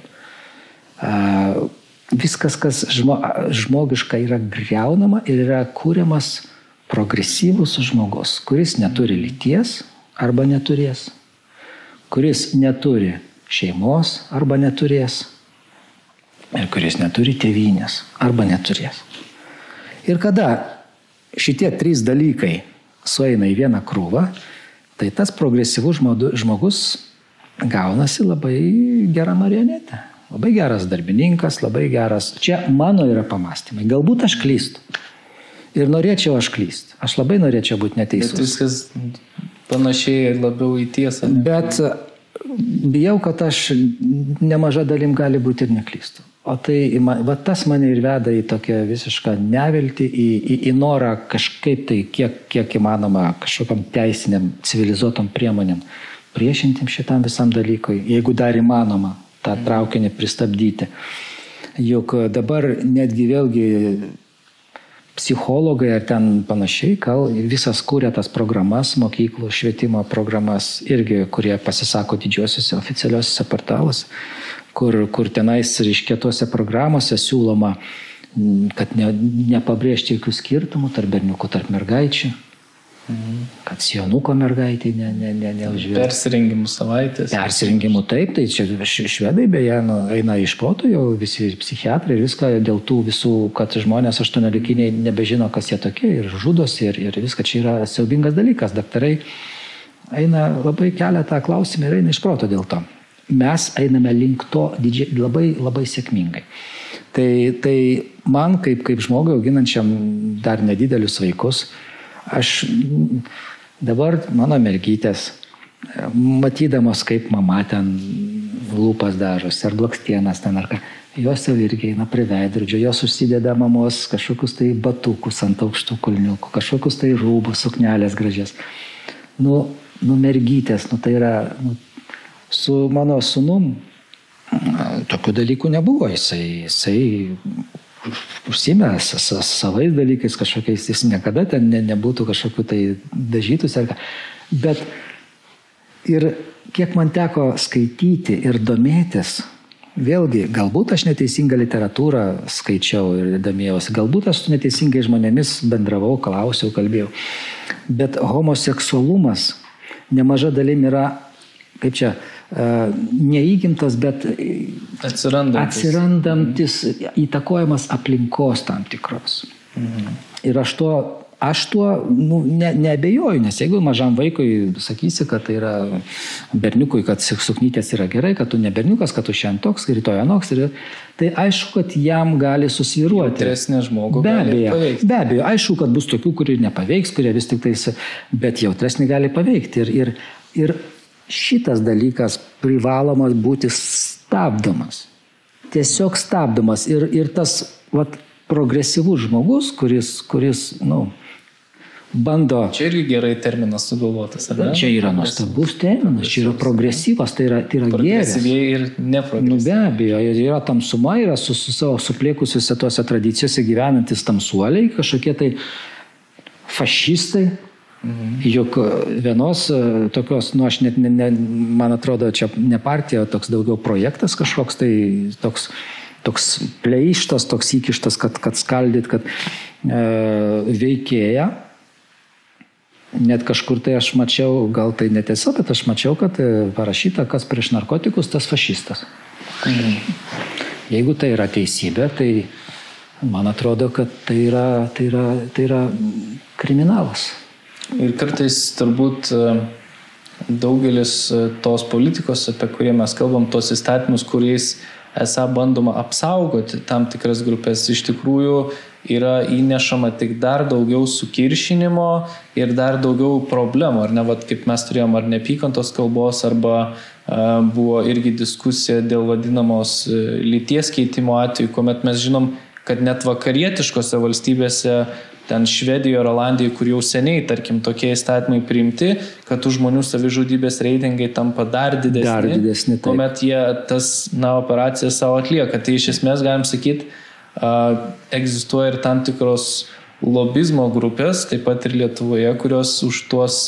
Viskas, kas žmo, žmogiška yra greunama ir yra kūriamas progresyvus žmogus, kuris neturi lyties arba neturės, kuris neturi šeimos arba neturės ir kuris neturi tėvynės arba neturės. Ir kada šitie trys dalykai sueina į vieną krūvą, tai tas progresyvus žmogus gaunasi labai gera marionetė. Labai geras darbininkas, labai geras. Čia mano yra pamastymai. Galbūt aš klystu. Ir norėčiau aš klysti. Aš labai norėčiau būti neteisus. Bet viskas panašiai labiau į tiesą. Ne? Bet bijau, kad aš nemaža dalim gali būti ir neklystu. O tai, va tas mane ir veda į tokią visišką neviltį, į, į, į norą kažkaip tai, kiek, kiek įmanoma, kažkokiam teisiniam, civilizuotom priemonėm priešintim šitam visam dalykui, jeigu dar įmanoma tą traukinį pristabdyti. Juk dabar netgi vėlgi psichologai ar ten panašiai, gal visas kūrė tas programas, mokyklų švietimo programas, irgi, kurie pasisako didžiosiuose oficialiuosiuose portaluose kur, kur tenais, reiškia, tuose programuose siūloma, kad ne, nepabrėžti jokių skirtumų tarp berniukų, tarp mergaičių. Mhm. Kad Sionuko mergaitė ne, ne, ne, neužvėrė. Persirengimų savaitės. Persirengimų taip, tai čia švedai beje nu, eina iš proto jau visi psichiatrai viską dėl tų visų, kad žmonės aštuoniolikiniai nebežino, kas jie tokie ir žudosi ir, ir viską čia yra siaubingas dalykas. Daktarai eina labai kelia tą klausimą ir eina iš proto dėl to mes einame link to didžiai, labai, labai sėkmingai. Tai, tai man, kaip, kaip žmogui auginančiam dar nedidelius vaikus, aš dabar mano mergytės, matydamos, kaip mama ten lūpas dažosi, ar blakstienas ten, ar ką, jos jau irgi eina prie veidrodžio, jos užsideda mamos kažkokius tai batukus ant aukštų kulniukų, kažkokius tai rūbus, suknelės gražias. Nu, nu mergytės, nu tai yra, nu, su mano sunum tokių dalykų nebuvo. Jisai, jisai užsimė savais dalykais kažkokiais, jis niekada ten ne, nebūtų kažkokiu tai dažytus. Bet ir kiek man teko skaityti ir domėtis, vėlgi, galbūt aš neteisingą literatūrą skaičiau ir domėjausi, galbūt aš su neteisingais žmonėmis bendravau, klausiau, kalbėjau, bet homoseksualumas nemaža dalim yra, kaip čia, neįgimtas, bet atsirandantis, atsirandantis įtakojamas aplinkos tam tikros. Mhm. Ir aš tuo, aš tuo nu, ne, nebejoju, nes jeigu mažam vaikui sakysi, kad tai yra berniukui, kad suknytės yra gerai, kad tu ne berniukas, kad tu šiandien toks, rytoj anoks, ir, tai aišku, kad jam gali susviruoti. Jautresnė žmogų. Be abejo, be abejo, aišku, kad bus tokių, kurie nepaveiks, kurie vis tik tais, bet jautresnį gali paveikti. Ir, ir, ir šitas dalykas privalomas būti stabdomas. Tiesiog stabdomas. Ir, ir tas vat, progresyvus žmogus, kuris, kuris nu, bando. Čia irgi gerai terminas sugalvotas, ar ne? Čia yra nuostabus terminas, čia yra progresyvas, tai yra, tai yra gėris. ir neprogresyviai. Nu, be abejo, yra tamsuma, yra su, su savo supliekusiuose tuose tradicijose gyvenantis tamsuoliai, kažkokie tai fašistai, Mhm. Juk vienos e, tokios, nu aš net, ne, ne, man atrodo, čia ne partija, toks daugiau projektas kažkoks, tai toks toks pleištas, toks įkištas, kad, kad skaldyt, kad e, veikėja. Net kažkur tai aš mačiau, gal tai netiesa, bet aš mačiau, kad e, parašyta, kas prieš narkotikus, tas fašistas. Mhm. Jeigu tai yra teisybė, tai man atrodo, kad tai yra, tai yra, tai yra kriminalas. Ir kartais turbūt e, daugelis e, tos politikos, apie kurį mes kalbam, tos įstatymus, kuriais esą bandoma apsaugoti tam tikras grupės, iš tikrųjų yra įnešama tik dar daugiau sukiršinimo ir dar daugiau problemų, ar ne, Vat, kaip mes turėjom ar nepykantos kalbos, arba a, buvo irgi diskusija dėl vadinamos e, lyties keitimo atveju, kuomet mes žinom, kad net vakarietiškose valstybėse ten Švedijoje ar Olandijoje, kur jau seniai, tarkim, tokie įstatymai priimti, kad tų žmonių savižudybės reitingai tampa dar didesni. Dar didesni. Taip. Kuomet jie tas, na, operaciją savo atlieka. Tai iš esmės galim sakyti, egzistuoja ir tam tikros lobizmo grupės, taip pat ir Lietuvoje, kurios už tuos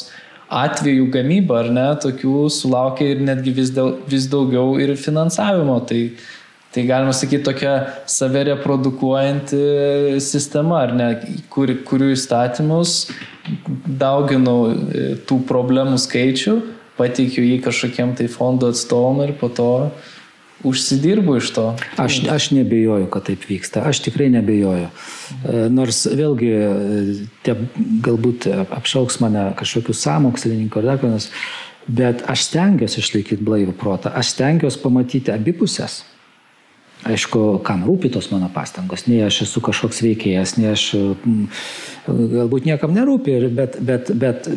atvejų gamybą, ar ne, tokių sulaukia ir netgi vis, dėl, vis daugiau ir finansavimo. Tai, Tai galima sakyti tokia save reprodukuojanti sistema, ar ne, kur, kurių įstatymus dauginau e, tų problemų skaičių, pateikiu jį kažkokiem tai fondo atstovom ir po to užsidirbu iš to. Aš, aš nebejoju, kad taip vyksta. Aš tikrai nebejoju. E, nors vėlgi, e, tie, galbūt apšauks mane kažkokius sąmokslininkų ar dar vienas, bet aš stengiuosi išlaikyti blaivų protą. Aš stengiuosi pamatyti abipusės. Aišku, kam rūpi tos mano pastangos, nei aš esu kažkoks veikėjas, nei aš mm, galbūt niekam nerūpi, bet, bet, bet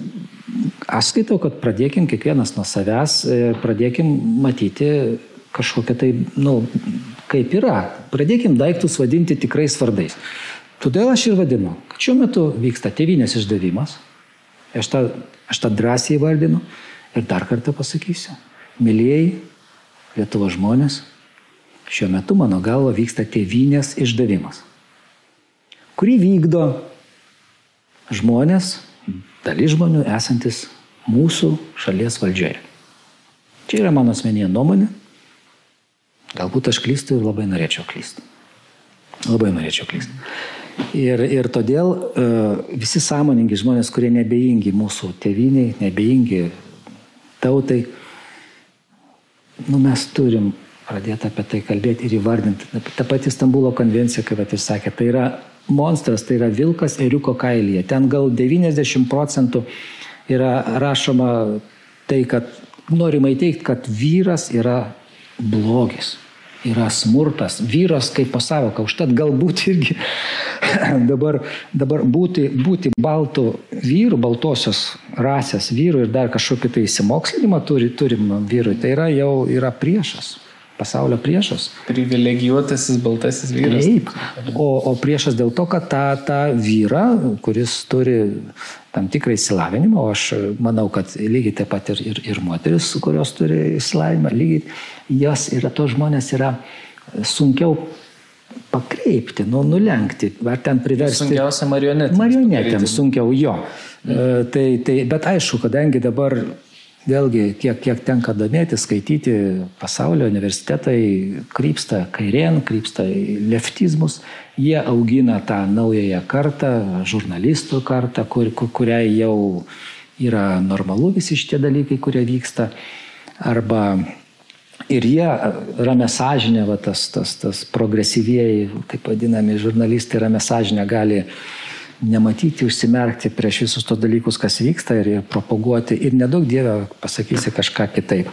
aš skaitau, kad pradėkim kiekvienas nuo savęs, pradėkim matyti kažkokią tai, na, nu, kaip yra. Pradėkim daiktus vadinti tikrais vardais. Todėl aš ir vadinu, kad šiuo metu vyksta tėvynės išdavimas. Aš tą, aš tą drąsiai vardinu ir dar kartą pasakysiu. Mylėjai Lietuvo žmonės, Šiuo metu mano galva vyksta tėvynės išdavimas, kurį vykdo žmonės, dalis žmonių esantis mūsų šalies valdžioje. Čia yra mano asmeninė nuomonė. Galbūt aš klystu ir labai norėčiau klysti. Labai norėčiau klysti. Ir, ir todėl uh, visi sąmoningi žmonės, kurie nebejingi mūsų tėviniai, nebejingi tautai, nu, mes turim pradėta apie tai kalbėti ir įvardinti. Ta pati Stambulo konvencija, kaip jūs sakėte, tai yra monstras, tai yra vilkas eriuko kailyje. Ten gal 90 procentų yra rašoma tai, kad norima įteikti, kad vyras yra blogis, yra smurtas, vyras kaip pasavoka, užtat galbūt irgi dabar, dabar būti, būti baltų vyrų, baltosios rasės vyrų ir dar kažkokį tai įsimokslinimą turi, turim vyrui, tai yra jau yra priešas pasaulio priešas. Privilegijuotasis baltasis vyras. Taip. O, o priešas dėl to, kad tą, tą vyrą, kuris turi tam tikrą įsilavinimą, o aš manau, kad lygiai taip pat ir, ir, ir moteris, kurios turi įsilavinimą, lygiai jos yra, to žmonės yra sunkiau pakreipti, nu, nulenkti, ar ten priversti. Sunkiausia marionetė. Marionetėms sunkiau jo. Mm. E, tai, tai, bet aišku, kadangi dabar Vėlgi, kiek, kiek tenka domėti, skaityti, pasaulio universitetai krypsta kairien, krypsta leftizmus, jie augina tą naująją kartą, žurnalistų kartą, kur, kur, kuriai jau yra normalu visi šitie dalykai, kurie vyksta. Arba ir jie ramę sąžinę, va, tas, tas, tas progresyvieji, taip vadinami žurnalistai ramę sąžinę gali nematyti, užsimerkti prieš visus tos dalykus, kas vyksta ir, propaguoti ir nedaug dievę pasakysi kažką kitaip.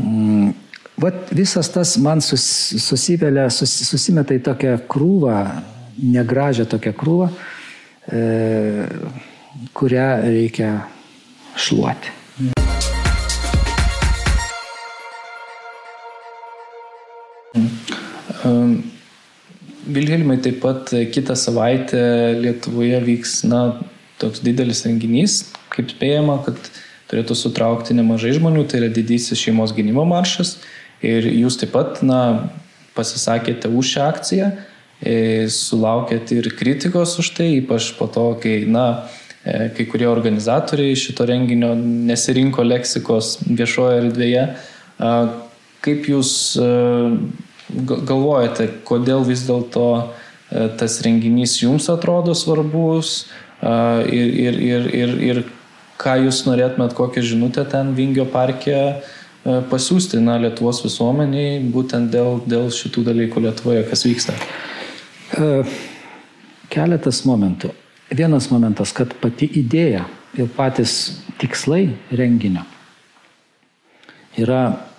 Mm, vat visas tas man sus, susivelia, sus, susimeta į tokią krūvą, negražią tokią krūvą, e, kurią reikia šluoti. Um Vilhelmai taip pat kitą savaitę Lietuvoje vyks, na, toks didelis renginys, kaip spėjama, kad turėtų sutraukti nemažai žmonių, tai yra didysis šeimos gynimo maršas. Ir jūs taip pat, na, pasisakėte už šią akciją, e, sulaukėte ir kritikos už tai, ypač po to, kai, na, e, kai kurie organizatoriai šito renginio nesirinko leksikos viešoje erdvėje. Kaip jūs galvojate, kodėl vis dėlto e, tas renginys jums atrodo svarbus ir, ir, ir, ir, ir ką jūs norėtumėt, kokią žinutę ten Vingio parke pasiūsti na, Lietuvos visuomeniai būtent dėl, dėl šitų dalykų Lietuvoje, kas vyksta? Keletas momentų. Vienas momentas, kad pati idėja ir patys tikslai renginio yra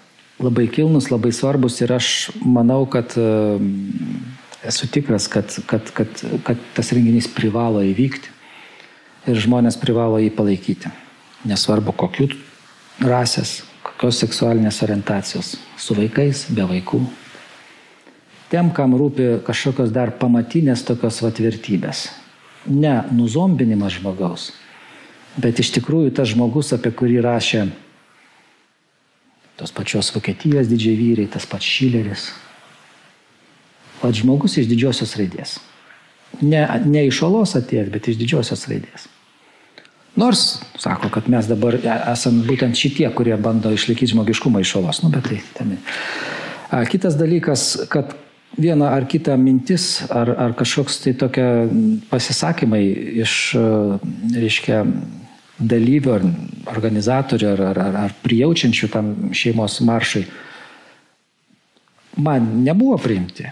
labai kilnus, labai svarbus ir aš manau, kad esu tikras, kad, kad, kad, kad tas renginys privalo įvykti ir žmonės privalo jį palaikyti. Nesvarbu, kokių rasės, kokios seksualinės orientacijos, su vaikais, be vaikų. Tiem, kam rūpi kažkokios dar pamatinės tokios vatvirtybės. Ne nuzombinimas žmogaus, bet iš tikrųjų tas žmogus, apie kurį rašė tos pačios Vokietijos didžiai vyrai, tas pats Šileris. Pats žmogus iš didžiosios raidės. Ne, ne iš olos atėjęs, bet iš didžiosios raidės. Nors sako, kad mes dabar esame būtent šitie, kurie bando išlaikyti žmogiškumą iš olos. Nu, bet tai ten. Kitas dalykas, kad viena ar kita mintis, ar, ar kažkoks tai tokia pasisakymai iš, reiškia, dalyvių ar organizatorių ar, ar, ar, ar prijaučiančių tam šeimos maršai man nebuvo priimti.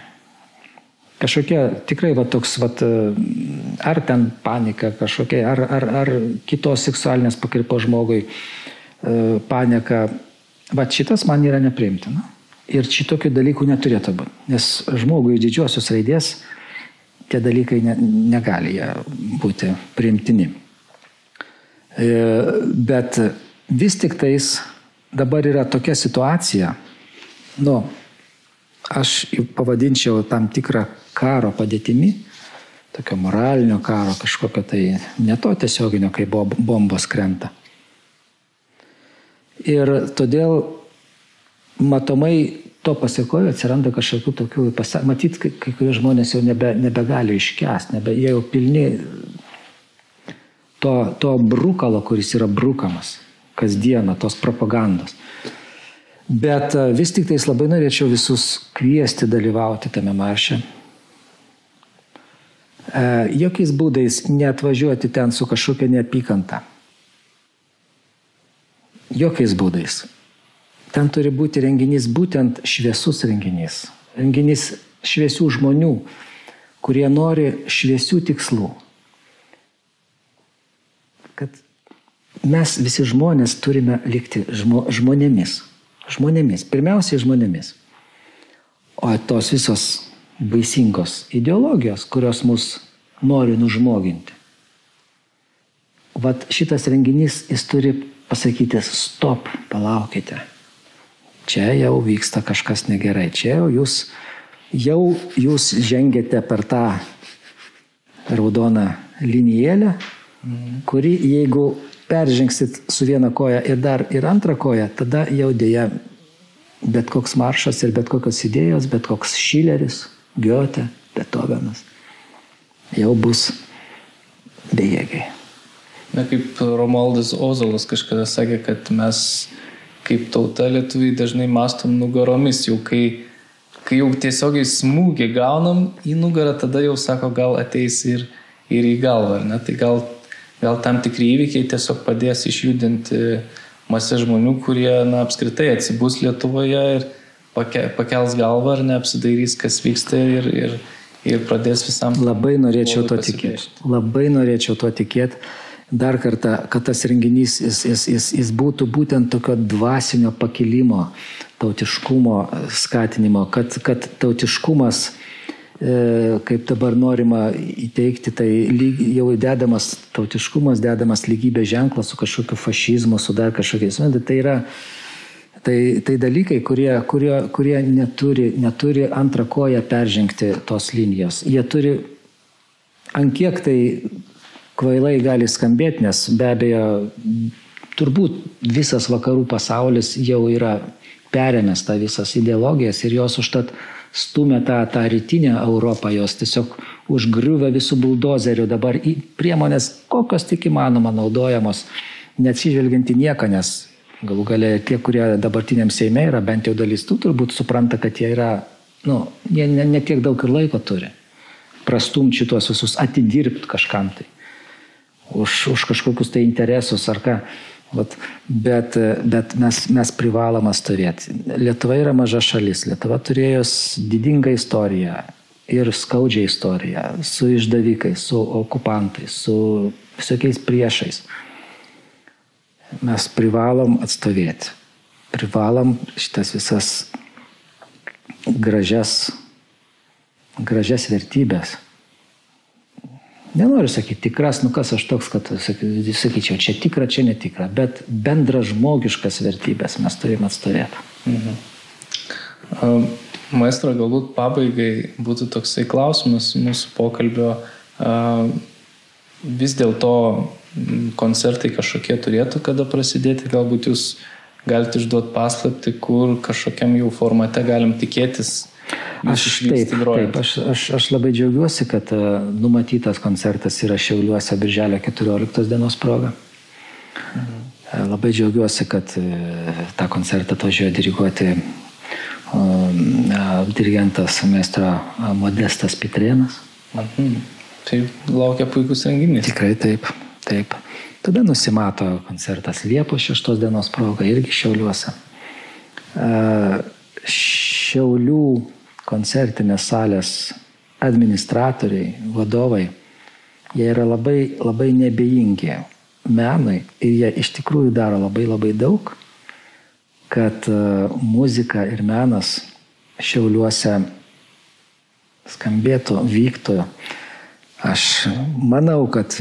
Kažkokie tikrai va toks, va, ar ten panika kažkokia, ar, ar, ar kitos seksualinės pakirpo žmogui e, panika, va šitas man yra nepriimtina. Ir šitokių dalykų neturėtų būti. Nes žmogui didžiosios raidės tie dalykai ne, negali būti priimtini. E, bet vis tik tais dabar yra tokia situacija, nu, aš pavadinčiau tam tikrą karo padėtimi, tokio moralinio karo kažkokio tai, ne to tiesioginio, kai bombos krenta. Ir todėl matomai to pasiekoje atsiranda kažkokių tokių, matyt, kai kurie žmonės jau nebe, nebegali iškęsti, nebe, jie jau pilni to, to brukalo, kuris yra brukamas kasdieną, tos propagandos. Bet e, vis tik tais labai norėčiau visus kviesti dalyvauti tame marše. E, jokiais būdais neatvažiuoti ten su kažkokia neapykanta. Jokiais būdais. Ten turi būti renginys būtent šviesus renginys. Renginys šviesių žmonių, kurie nori šviesių tikslų mes visi žmonės turime likti žmo, žmonėmis. Žmonėmis. Pirmiausiai žmonėmis. O tos visos baisingos ideologijos, kurios mus nori nužmoginti. Vat šitas renginys, jis turi pasakyti, stop, palaukite. Čia jau vyksta kažkas negerai. Čia jau jūs, jau jūs žengėte per tą raudoną linijėlę kuri jeigu peržengsit su viena koja ir dar ir antrą koją, tada jau dėja bet koks maršas ir bet kokios idėjos, bet koks Šileris, Goethe, Beethovenas jau bus bejėgiai. Na kaip Romualdas Ozolas kažkada sakė, kad mes kaip tauta lietuviai dažnai mastom nugaromis, jau kai, kai jau tiesiogiai smūgį gaunam į nugarą, tada jau sako, gal ateis ir, ir į galvą. Ne? Tai gal gal tam tikri įvykiai tiesiog padės išjudinti masę žmonių, kurie na, apskritai atsibus Lietuvoje ir pake, pakels galvą ar neapsidairys, kas vyksta ir, ir, ir pradės visam. Labai norėčiau to tikėti. Labai norėčiau to tikėti. Dar kartą, kad tas renginys jis, jis, jis, jis būtų būtent tokio dvasinio pakilimo, tautiškumo skatinimo, kad, kad tautiškumas kaip dabar norima įteikti, tai lyg, jau dedamas tautiškumas, dedamas lygybės ženklas su kažkokiu fašizmu, su dar kažkokiais. Tai yra tai, tai dalykai, kurie, kurie, kurie neturi, neturi antrą koją peržengti tos linijos. Jie turi, ant kiek tai kvailai gali skambėti, nes be abejo, turbūt visas vakarų pasaulis jau yra perėmęs tą visas ideologijas ir jos užtat stumia tą, tą rytinę Europą, jos tiesiog užgriuvę visų buldozerių dabar į priemonės, kokios tik įmanoma naudojamos, neatsižvelgiant į nieką, nes galų galia tie, kurie dabartiniam Seime yra, bent jau dalis tų turbūt supranta, kad jie yra nu, jie ne, ne tiek daug ir laiko turi. Prastumti šitos visus, atidirbti kažkam tai. Už, už kažkokius tai interesus ar ką. Vat, bet bet mes, mes privaloma stovėti. Lietuva yra maža šalis. Lietuva turėjo didingą istoriją ir skaudžią istoriją su išdavikais, su okupantais, su visokiais priešais. Mes privalom atstovėti. Privalom šitas visas gražias, gražias vertybės. Nenoriu sakyti tikras, nu kas aš toks, kad sakyčiau, čia tikra, čia netikra, bet bendra žmogiškas vertybės mes turime atstovėti. Mhm. Maestro, galbūt pabaigai būtų toksai klausimas mūsų pokalbio. Vis dėlto koncertai kažkokie turėtų kada prasidėti, galbūt jūs galite išduoti paslapti, kur kažkokiam jau formate galim tikėtis. Aš taip, taip aš, aš, aš labai džiaugiuosi, kad uh, numatytas koncertas yra Šiauliuose Birželio 14 dienos proga. Mhm. Uh, labai džiaugiuosi, kad uh, tą koncertą atvažiuoja diriguoti dirigentas meistro Modestas Pitrienas. Mhm. Tai laukia puikus renginys. Tikrai taip, taip. Tada nusimato koncertas Liepos 6 dienos proga irgi Šiauliuose. Šiaulių koncertinės salės administratoriai, vadovai, jie yra labai, labai nebejingi menui ir jie iš tikrųjų daro labai labai daug, kad muzika ir menas Šiauliuose skambėtų, vyktų. Aš manau, kad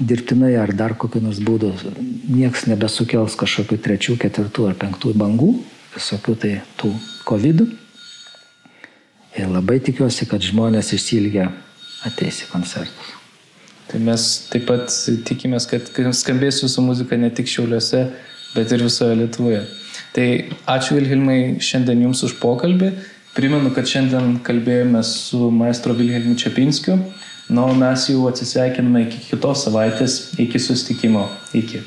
dirbtinai ar dar kokiu nors būdu nieks nebesukels kažkokių trečių, ketvirtų ar penktų bangų, visokių tai tų COVID. -ų. Ir labai tikiuosi, kad žmonės išsilgia ateis į koncertus. Tai mes taip pat tikimės, kad skambės jūsų muzika ne tik Šiauliuose, bet ir visoje Lietuvoje. Tai ačiū Vilhelmai šiandien Jums už pokalbį. Primenu, kad šiandien kalbėjome su maestro Vilhelmu Čiapinskiu. Na, o mes jau atsisveikiname iki kitos savaitės, iki sustikimo. Iki.